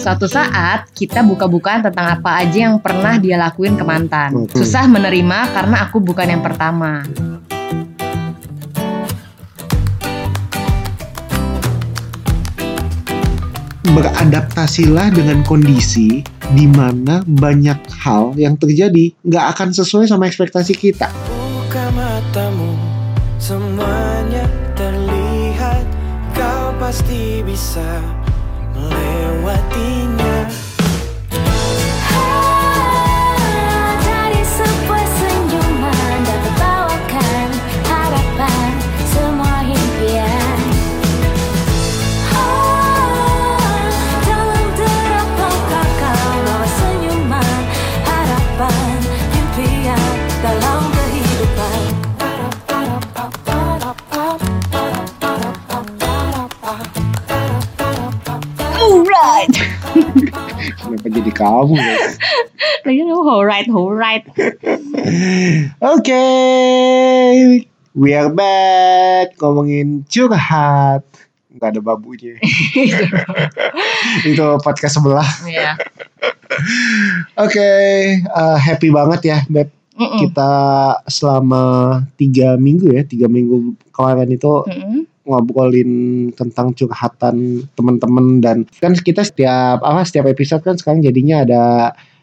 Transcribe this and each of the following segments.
Suatu saat kita buka-bukaan tentang apa aja yang pernah dia lakuin ke mantan. Susah menerima karena aku bukan yang pertama. beradaptasilah dengan kondisi di mana banyak hal yang terjadi nggak akan sesuai sama ekspektasi kita. Buka matamu, semuanya terlihat Kau pasti bisa melewatinya Dari kamu? guys? Lagi lu alright, alright. Oke, we are back ngomongin curhat. Nggak ada babunya. Itu podcast sebelah. Iya. Oke, eh, happy banget ya, Beb. Kita selama tiga minggu ya, tiga minggu kemarin itu. Ngobrolin tentang curhatan teman-teman dan kan kita setiap apa setiap episode kan sekarang jadinya ada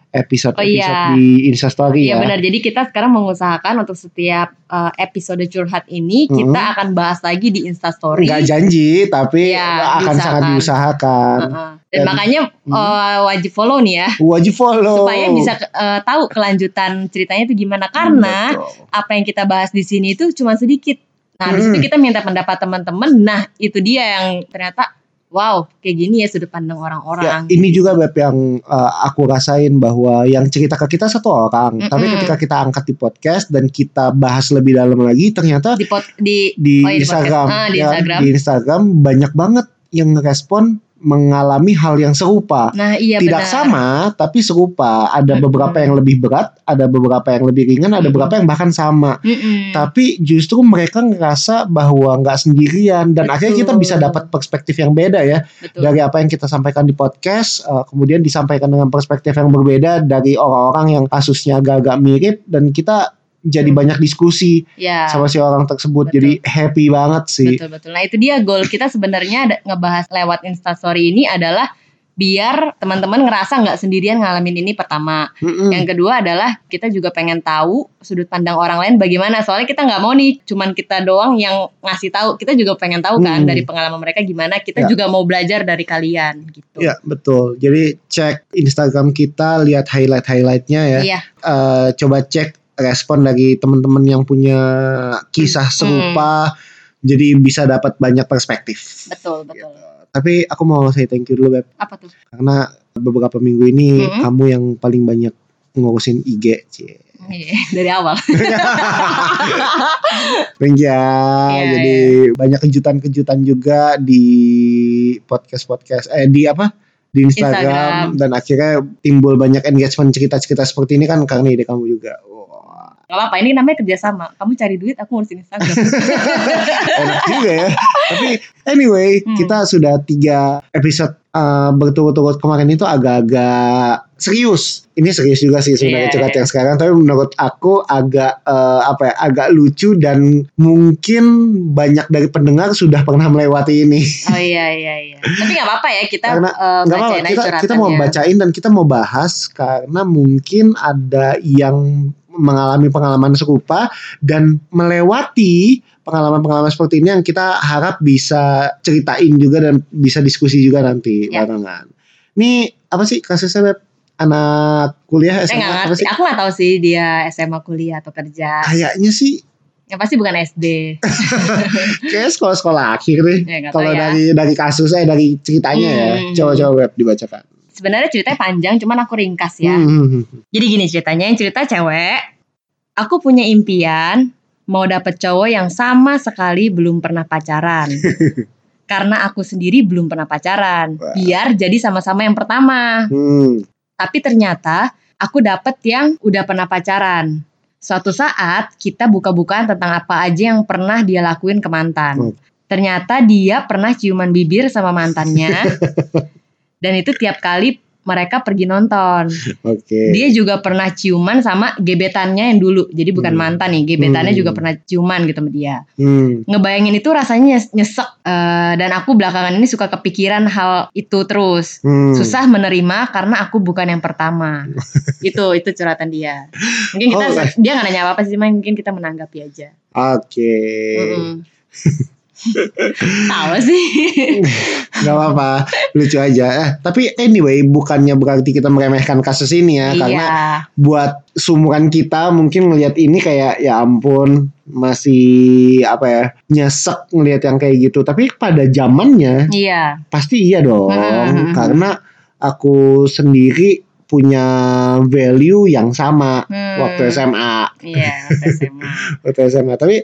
episode Oh, episode iya. di Instastory Iya ya. benar. Jadi kita sekarang mengusahakan untuk setiap uh, episode curhat ini Mm-mm. kita akan bahas lagi di Instastory. Nggak janji tapi Iya, akan sangat diusahakan. Uh-uh. Dan, Dan- makanya uh, wajib follow nih ya Wajib follow. supaya bisa uh, tahu kelanjutan ceritanya itu gimana karena Betul. apa yang kita bahas di sini itu cuma sedikit. Nah, di Mm. situ kita minta pendapat teman-teman. Nah, itu dia yang ternyata wow, kayak gini ya sudut pandang Ya, orang-orang. ini juga Beb yang uh, aku rasain bahwa yang cerita ke kita satu orang, Mm-mm. tapi ketika kita angkat di podcast dan kita bahas lebih dalam lagi, ternyata di pot di di Oh iya, di Instagram. Ah, di ya, Instagram. di Instagram banyak banget yang ngerespon mengalami hal yang serupa. Nah, iya Tidak benar. sama, tapi serupa. Ada beberapa yang lebih berat, ada beberapa yang lebih ringan, ada beberapa yang bahkan sama. Mm-mm. Tapi justru mereka ngerasa bahwa nggak sendirian dan Betul. akhirnya kita bisa dapat perspektif yang beda ya Betul. dari apa yang kita sampaikan di podcast, eh, kemudian disampaikan dengan perspektif yang berbeda dari orang-orang yang kasusnya agak-agak mirip dan kita jadi Hmm. banyak diskusi Ya. sama si orang tersebut. Betul. Jadi happy banget sih. Betul betul. Nah itu dia goal kita sebenarnya ngebahas lewat Instastory ini adalah biar teman-teman ngerasa nggak sendirian ngalamin ini pertama. Mm-mm. Yang kedua adalah kita juga pengen tahu sudut pandang orang lain bagaimana. Soalnya kita nggak mau nih cuman kita doang yang ngasih tahu. Kita juga pengen tahu kan Hmm. dari pengalaman mereka gimana. Kita Ya. juga mau belajar dari kalian gitu. Ya betul. Jadi cek Instagram kita, lihat highlight-highlightnya ya. Iya. Eh, coba cek respon dari teman-teman yang punya kisah Hmm. serupa. Jadi bisa dapat banyak perspektif. Betul betul. Tapi aku mau say thank you dulu Beb. Apa tuh? Karena beberapa minggu ini Mm-mm. kamu yang paling banyak ngurusin IG. Cie. Iya, dari awal. Thank you. Iya, Jadi banyak kejutan-kejutan juga di podcast-podcast eh di apa? Di Instagram, Instagram. dan akhirnya timbul banyak engagement cerita-cerita seperti ini kan karena ide kamu juga. Gak apa-apa ini namanya kerjasama. Kamu cari duit, aku ngurusin Instagram. enak juga ya. Tapi anyway, Hmm. kita sudah tiga episode uh, berturut-turut kemarin itu agak-agak serius. Ini serius juga sih sebenarnya Iya, curhat iya. yang sekarang, tapi menurut aku agak uh, apa ya, agak lucu dan mungkin banyak dari pendengar sudah pernah melewati ini. Oh iya iya iya. Tapi nggak apa-apa ya kita Karena apa-apa, bacain aja kita, kita mau bacain dan kita mau bahas karena mungkin ada yang mengalami pengalaman serupa dan melewati pengalaman-pengalaman seperti ini yang kita harap bisa ceritain juga dan bisa diskusi juga nanti Ya. barengan. Ini apa sih kasusnya Beb? Anak kuliah SMA nggak apa sih? Aku nggak tahu sih dia SMA kuliah atau kerja. Kayaknya sih Yang pasti bukan SD. kayak sekolah-sekolah akhir nih. Ya, Kalau ya. dari dari kasusnya dari ceritanya ya. Hmm. Coba-coba Beb dibacakan. Sebenarnya ceritanya panjang, cuman aku ringkas ya. Hmm. Jadi gini ceritanya, yang cerita cewek. Aku punya impian mau dapet cowok yang sama sekali belum pernah pacaran. Karena aku sendiri belum pernah pacaran. Biar jadi sama-sama yang pertama. Hmm. Tapi ternyata aku dapet yang udah pernah pacaran. Suatu saat kita buka-bukaan tentang apa aja yang pernah dia lakuin ke mantan. Hmm. Ternyata dia pernah ciuman bibir sama mantannya. Dan itu tiap kali mereka pergi nonton. Oke. Dia juga pernah ciuman sama gebetannya yang dulu. Jadi bukan Hmm. mantan nih, gebetannya Hmm. juga pernah ciuman gitu sama dia. Hmm. Ngebayangin itu rasanya nyes- nyesek Eh, dan aku belakangan ini suka kepikiran hal itu terus. Hmm. Susah menerima karena aku bukan yang pertama. itu itu curhatan dia. Mungkin kita Oh, dia nggak nanya apa-apa sih, mungkin kita menanggapi aja. Oke. Mm-mm. Tahu sih. Gak apa-apa, lucu aja. Eh, tapi anyway, bukannya berarti kita meremehkan kasus ini ya, karena iya. buat sumuran kita mungkin ngelihat ini kayak ya ampun masih apa ya nyesek ngelihat yang kayak gitu. Tapi pada zamannya Iya. pasti iya dong, Hmm. karena aku sendiri punya value yang sama Hmm. waktu SMA. Iya, waktu SMA. waktu SMA. Tapi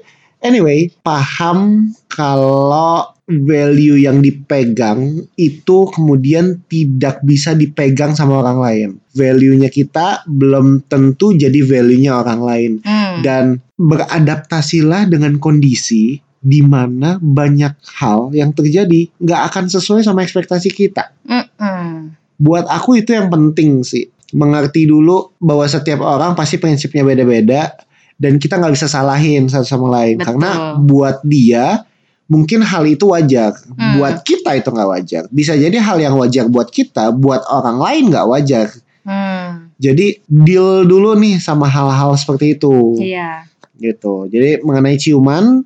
anyway, paham kalau value yang dipegang itu kemudian tidak bisa dipegang sama orang lain. Value-nya kita belum tentu jadi value-nya orang lain. Hmm. Dan beradaptasilah dengan kondisi di mana banyak hal yang terjadi nggak akan sesuai sama ekspektasi kita. Mm-mm. Buat aku itu yang penting sih. Mengerti dulu bahwa setiap orang pasti prinsipnya beda-beda dan kita nggak bisa salahin satu sama lain Betul. karena buat dia mungkin hal itu wajar, Hmm. buat kita itu nggak wajar. Bisa jadi hal yang wajar buat kita, buat orang lain nggak wajar. Hmm. Jadi deal dulu nih sama hal-hal seperti itu, Iya. gitu. Jadi mengenai ciuman,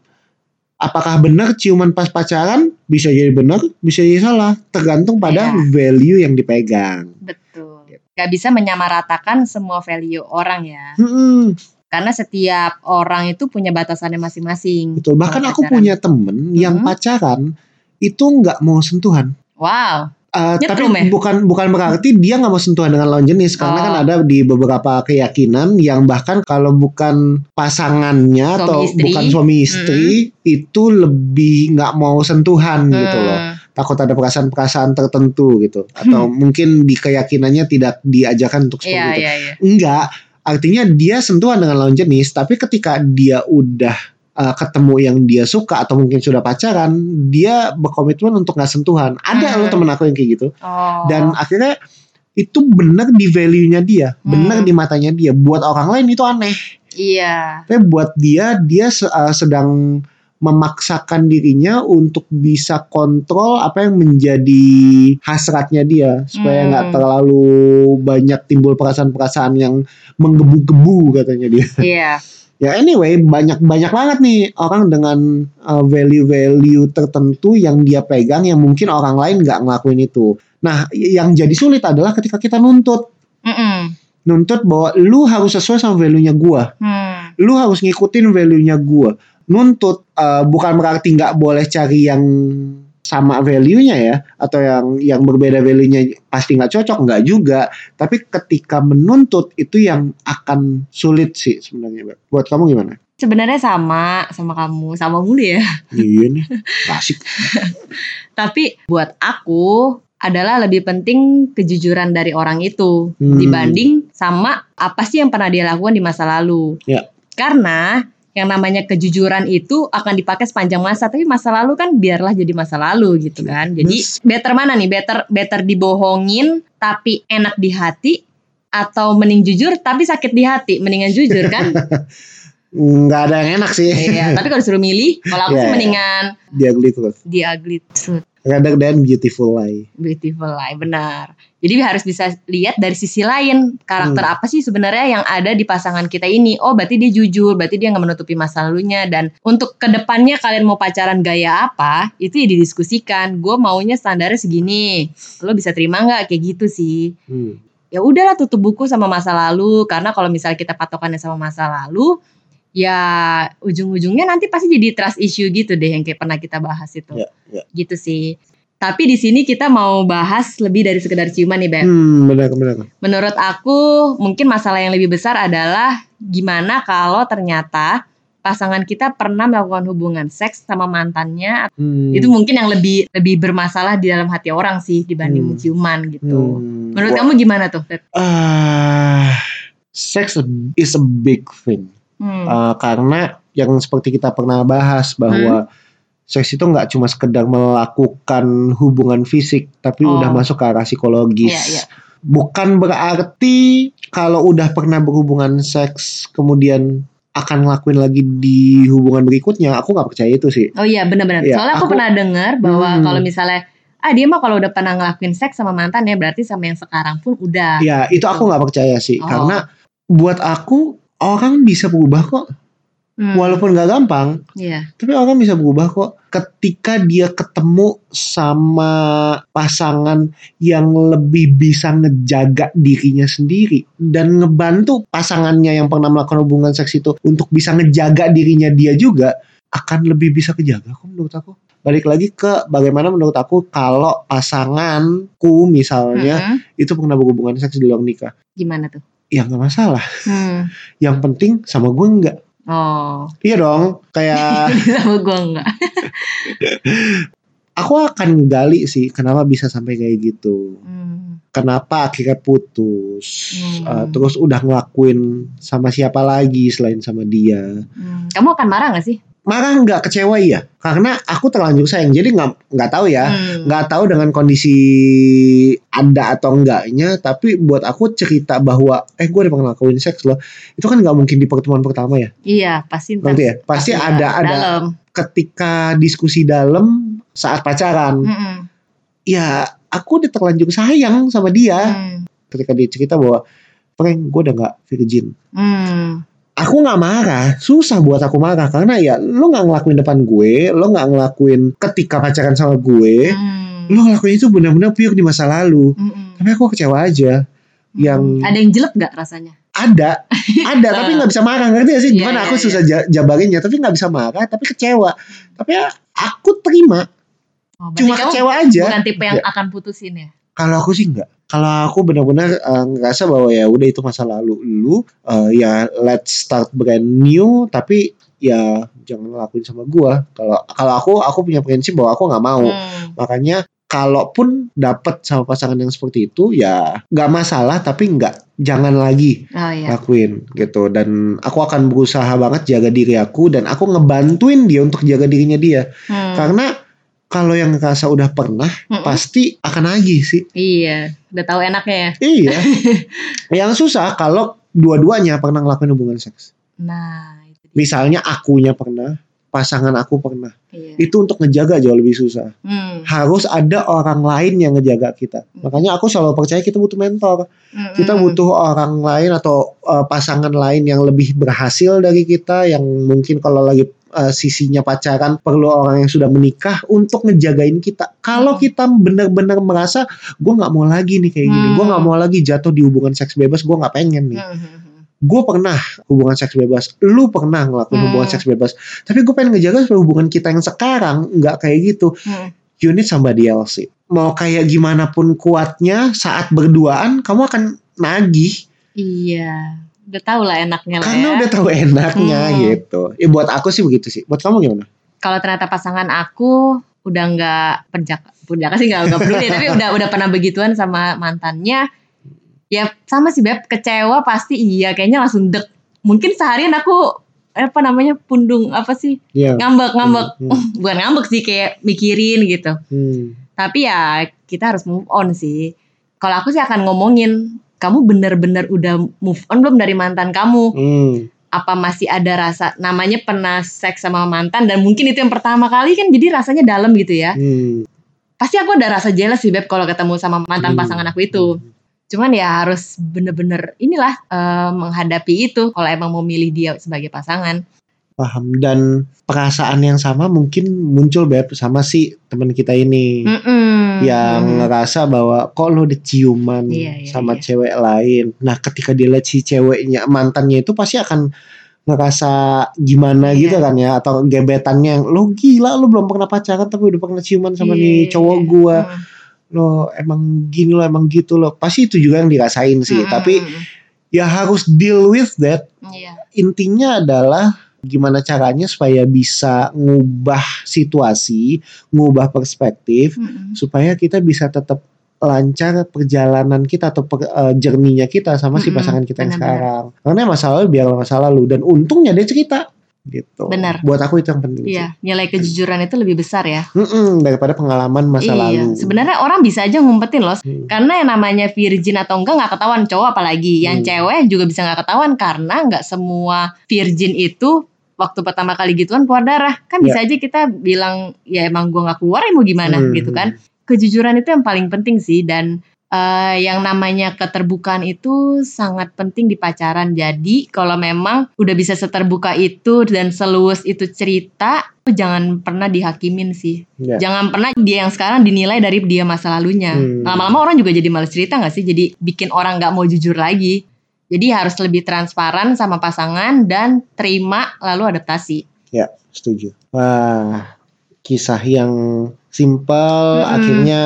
apakah benar ciuman pas pacaran? Bisa jadi benar, bisa jadi salah, tergantung pada Iya. value yang dipegang. Betul. Gak bisa menyamaratakan semua value orang ya. Hmm, Karena setiap orang itu punya batasannya masing-masing. betul. Bahkan Kalau aku pacaran. punya temen yang Mhm. pacaran itu nggak mau sentuhan. Wow. Uh, tapi ya? bukan bukan berarti dia nggak mau sentuhan dengan lawan jenis karena Oh. kan ada di beberapa keyakinan yang bahkan kalau bukan pasangannya Suami atau istri. bukan suami istri itu lebih nggak mau sentuhan gitu loh Hmm. takut ada perasaan-perasaan tertentu gitu atau mungkin di keyakinannya tidak diajarkan untuk seperti Iya, itu iya, iya. enggak artinya dia sentuhan dengan lawan jenis tapi ketika dia udah uh, ketemu yang dia suka atau mungkin sudah pacaran dia berkomitmen untuk nggak sentuhan ada Hmm. loh temen aku yang kayak gitu Oh. dan akhirnya itu benar di value-nya dia benar Hmm. di matanya dia buat orang lain itu aneh iya. tapi buat dia dia uh, sedang memaksakan dirinya untuk bisa kontrol apa yang menjadi hasratnya dia supaya Hmm. nggak terlalu banyak timbul perasaan-perasaan yang menggebu-gebu katanya dia. Iya. Ya anyway banyak banyak banget nih orang dengan uh, value-value tertentu yang dia pegang yang mungkin orang lain nggak ngelakuin itu. Nah yang jadi sulit adalah ketika kita nuntut Mm-mm. nuntut bahwa lu harus sesuai sama value-nya gua Hmm. lu harus ngikutin value-nya gue. Nuntut uh, bukan berarti nggak boleh cari yang sama value-nya ya atau yang yang berbeda value-nya pasti nggak cocok nggak juga. Tapi ketika menuntut itu yang akan sulit sih sebenarnya. Buat kamu gimana? Sebenarnya sama sama kamu, sama mulu ya. iya nih, asik. Tapi buat aku adalah lebih penting kejujuran dari orang itu Hmm. dibanding sama apa sih yang pernah dia lakukan di masa lalu. Ya. Karena yang namanya kejujuran itu akan dipakai sepanjang masa, tapi masa lalu kan biarlah jadi masa lalu gitu kan. Jadi better mana nih? Better better dibohongin tapi enak di hati atau mending jujur tapi sakit di hati, mendingan jujur kan? Nggak ada yang enak sih. Iya, tapi kalau disuruh milih, kalau aku Iya, sih iya. mendingan Dia ugly truth. the ugly truth. Rather than beautiful lie. Beautiful lie, benar. Jadi harus bisa lihat dari sisi lain karakter Hmm. apa sih sebenarnya yang ada di pasangan kita ini. Oh, berarti dia jujur, berarti dia nggak menutupi masa lalunya. Dan untuk ke depannya kalian mau pacaran gaya apa, itu ya didiskusikan. Gue maunya standarnya segini. Lo bisa terima nggak kayak gitu sih? Hmm. Ya udahlah tutup buku sama masa lalu. Karena kalau misalnya kita patokannya sama masa lalu, ya ujung-ujungnya nanti pasti jadi trust issue gitu deh yang kayak pernah kita bahas itu Ya, ya. gitu sih. Tapi di sini kita mau bahas lebih dari sekedar ciuman nih, Beb. Hmm, benar benar. Menurut aku, mungkin masalah yang lebih besar adalah gimana kalau ternyata pasangan kita pernah melakukan hubungan seks sama mantannya. Hmm. Itu mungkin yang lebih lebih bermasalah di dalam hati orang sih dibanding Hmm. ciuman gitu. Hmm. Menurut Wah. kamu gimana tuh, Beb? Ah, sex is a big thing. Hmm. Uh, karena yang seperti kita pernah bahas bahwa seks itu nggak cuma sekedar melakukan hubungan fisik tapi Oh. udah masuk ke arah psikologis Iya, iya. bukan berarti kalau udah pernah berhubungan seks kemudian akan ngelakuin lagi di hubungan berikutnya aku nggak percaya itu sih Oh iya benar-benar. Iya, Soalnya aku, aku- pernah dengar bahwa Hmm. kalau misalnya ah dia mah kalau udah pernah ngelakuin seks sama mantan ya berarti sama yang sekarang pun udah. ya itu aku nggak percaya sih Oh. karena buat aku orang bisa berubah kok Hmm, walaupun nggak gampang Iya. Tapi orang bisa berubah kok ketika dia ketemu sama pasangan yang lebih bisa ngejaga dirinya sendiri dan ngebantu pasangannya yang pernah melakukan hubungan seks itu untuk bisa ngejaga dirinya dia juga akan lebih bisa kejaga kok menurut aku. Balik lagi ke bagaimana menurut aku kalau pasanganku misalnya Mm-mm. itu pernah berhubungan seks di luar nikah. Gimana tuh? Ya nggak masalah. Hmm. Yang penting sama gue enggak. Oh. Iya dong. Kayak sama gua enggak. aku akan gali sih kenapa bisa sampai kayak gitu. Hmm. Kenapa akhirnya putus? Hmm. Uh, terus udah ngelakuin sama siapa lagi selain sama dia? Hmm. Kamu akan marah gak sih? Marah nggak kecewa iya? Karena aku terlanjur sayang. Jadi nggak nggak tahu ya. Hmm. Nggak tahu dengan kondisi ada atau enggaknya. Tapi buat aku cerita bahwa eh gue udah pernah ngelakuin seks loh. Itu kan nggak mungkin di pertemuan pertama ya. Iya, pasti Ngerti ya? Pasti ada ada dalam. ketika diskusi dalam saat pacaran. Mm-mm. Ya aku udah terlanjur sayang sama dia. Hmm. ketika dia cerita bahwa Frank gue udah nggak virgin Hmm. Aku nggak marah susah buat aku marah karena ya lo nggak ngelakuin depan gue lo nggak ngelakuin ketika pacaran sama gue Hmm. lo ngelakuin itu benar-benar pure di masa lalu Mm-mm. tapi aku kecewa aja yang- Hmm. ada yang jelek gak rasanya? ada ada tapi nggak bisa marah ngerti gak sih Iya, gimana iya, aku susah ja- jabarinnya tapi nggak bisa marah tapi kecewa tapi ya aku terima Oh, cuma kecewa aja Bukan tipe yang Ya. akan putusin ya? Kalau aku sih enggak. Kalau aku benar-benar eh, ngerasa bahwa ya udah itu masa lalu lu eh, ya let's start brand new tapi ya jangan lakuin sama gua. Kalau kalau aku aku punya prinsip bahwa aku nggak mau. Hmm. Makanya kalaupun dapet sama pasangan yang seperti itu ya nggak masalah tapi nggak jangan lagi Oh iya. lakuin gitu dan aku akan berusaha banget jaga diri aku dan aku ngebantuin dia untuk jaga dirinya dia Hmm. karena kalau yang ngerasa udah pernah Mm-mm. pasti akan nagih sih Iya, udah tahu enaknya ya. Iya. yang susah kalau dua-duanya pernah ngelakuin hubungan seks. Nah, itu. Misalnya akunya pernah, pasangan aku pernah. Iya. Itu untuk ngejaga jauh lebih susah. Hmm. Harus ada orang lain yang ngejaga kita. Makanya aku selalu percaya kita butuh mentor. Hmm. Kita butuh orang lain atau uh, pasangan lain yang lebih berhasil dari kita yang mungkin kalau lagi uh, sisinya pacaran perlu orang yang sudah menikah untuk ngejagain kita. Kalau Hmm. kita benar-benar merasa gue nggak mau lagi nih kayak gini, gue Hmm. nggak mau lagi jatuh di hubungan seks bebas, gue nggak pengen nih. Hmm, hmm, hmm. Gue pernah hubungan seks bebas, lu pernah ngelakuin Hmm. hubungan seks bebas, tapi gue pengen ngejaga supaya hubungan kita yang sekarang nggak kayak gitu. Hmm. You need somebody else sih. Mau kayak gimana pun kuatnya saat berduaan, kamu akan nagih Iya, udah tahu lah enaknya lah karena ya. udah tahu enaknya Hmm. gitu. Ya buat aku sih begitu sih. Buat kamu gimana? Kalau ternyata pasangan aku udah nggak perjaka, perjaka sih nggak nggak peduli, tapi udah udah pernah begituan sama mantannya. Ya sama sih beb, kecewa pasti iya, kayaknya langsung dek. Mungkin seharian aku apa namanya pundung apa sih Iya. ngambek ngambek Hmm, hmm. bukan ngambek sih kayak mikirin gitu Hmm. tapi ya kita harus move on sih kalau aku sih akan ngomongin kamu bener-bener udah move on belum dari mantan kamu Hmm. apa masih ada rasa namanya pernah seks sama mantan dan mungkin itu yang pertama kali kan jadi rasanya dalam gitu ya Hmm. pasti aku ada rasa jealous sih beb kalau ketemu sama mantan Hmm. pasangan aku itu cuman ya harus bener-bener inilah eh, menghadapi itu kalau emang mau milih dia sebagai pasangan Paham dan perasaan yang sama mungkin muncul beb sama si teman kita ini. Mm-mm. yang Mm. ngerasa bahwa kok lo udah ciuman Iya, iya, sama iya. cewek lain. Nah, ketika dia lihat si ceweknya mantannya itu pasti akan ngerasa gimana Iya. gitu kan ya atau gebetannya yang lo gila lo belum pernah pacaran tapi udah pernah ciuman sama Iya, nih iya, cowok iya. gua Mm. Lo emang gini lo emang gitu lo pasti itu juga yang dirasain sih Mm, tapi ya harus deal with that Iya. intinya adalah gimana caranya supaya bisa ngubah situasi ngubah perspektif Mm-mm. supaya kita bisa tetap lancar perjalanan kita atau per, eh, journey-nya kita sama si pasangan kita yang benar-benar. sekarang. Karena masa lalu biar masa lalu dan untungnya dia cerita gitu. Benar. Buat aku itu yang penting. sih. Iya, nilai kejujuran itu lebih besar ya. Mm-mm, daripada pengalaman masa iya, lalu. sebenarnya orang bisa aja ngumpetin loh. Hmm. Karena yang namanya virgin atau enggak nggak ketahuan cowok apalagi. Yang Hmm. cewek juga bisa nggak ketahuan karena nggak semua virgin itu waktu pertama kali gituan keluar darah. Kan bisa aja kita bilang ya emang gua nggak keluar ya mau gimana Hmm. gitu kan. Kejujuran itu yang paling penting sih dan eh, yang namanya keterbukaan itu sangat penting di pacaran. Jadi kalau memang udah bisa seterbuka itu dan seluas itu cerita, jangan pernah dihakimin sih. Ya. Jangan pernah dia yang sekarang dinilai dari dia masa lalunya. Hmm. Lama-lama orang juga jadi males cerita gak sih? Jadi bikin orang gak mau jujur lagi. Jadi harus lebih transparan sama pasangan dan terima lalu adaptasi. Ya, setuju. Wah, kisah yang simpel Mm-mm. akhirnya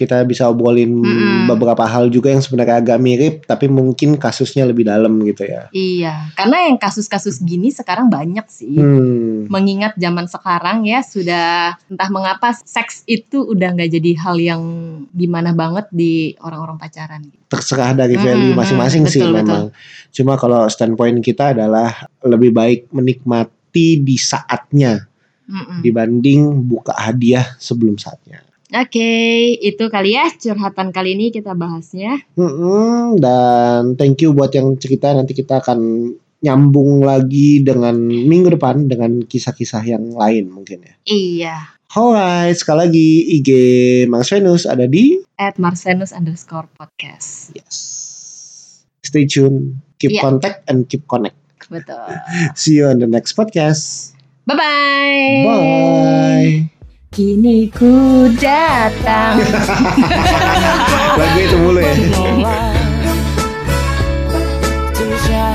kita bisa obrolin Mm-mm. beberapa hal juga yang sebenarnya agak mirip tapi mungkin kasusnya lebih dalam gitu ya. Iya, karena yang kasus-kasus gini sekarang banyak sih. Hmm. Mengingat zaman sekarang ya sudah entah mengapa seks itu udah nggak jadi hal yang gimana banget di orang-orang pacaran. Terserah dari value masing-masing mm, sih betul, memang. Cuma kalau standpoint kita adalah lebih baik menikmati di saatnya Mm-mm. dibanding buka hadiah sebelum saatnya. Oke, itu kali ya curhatan kali ini kita bahasnya. Mm-mm, dan thank you buat yang cerita nanti kita akan nyambung lagi dengan minggu depan dengan kisah-kisah yang lain mungkin ya. Iya. Alright, sekali lagi IG Mas Venus ada di At Marsenus underscore podcast. yes. Stay tune, keep Iya. contact and keep connect. Betul. See you on the next podcast. Bye-bye. Bye. Kini ku datang. Lagu itu mulu ya. Terusnya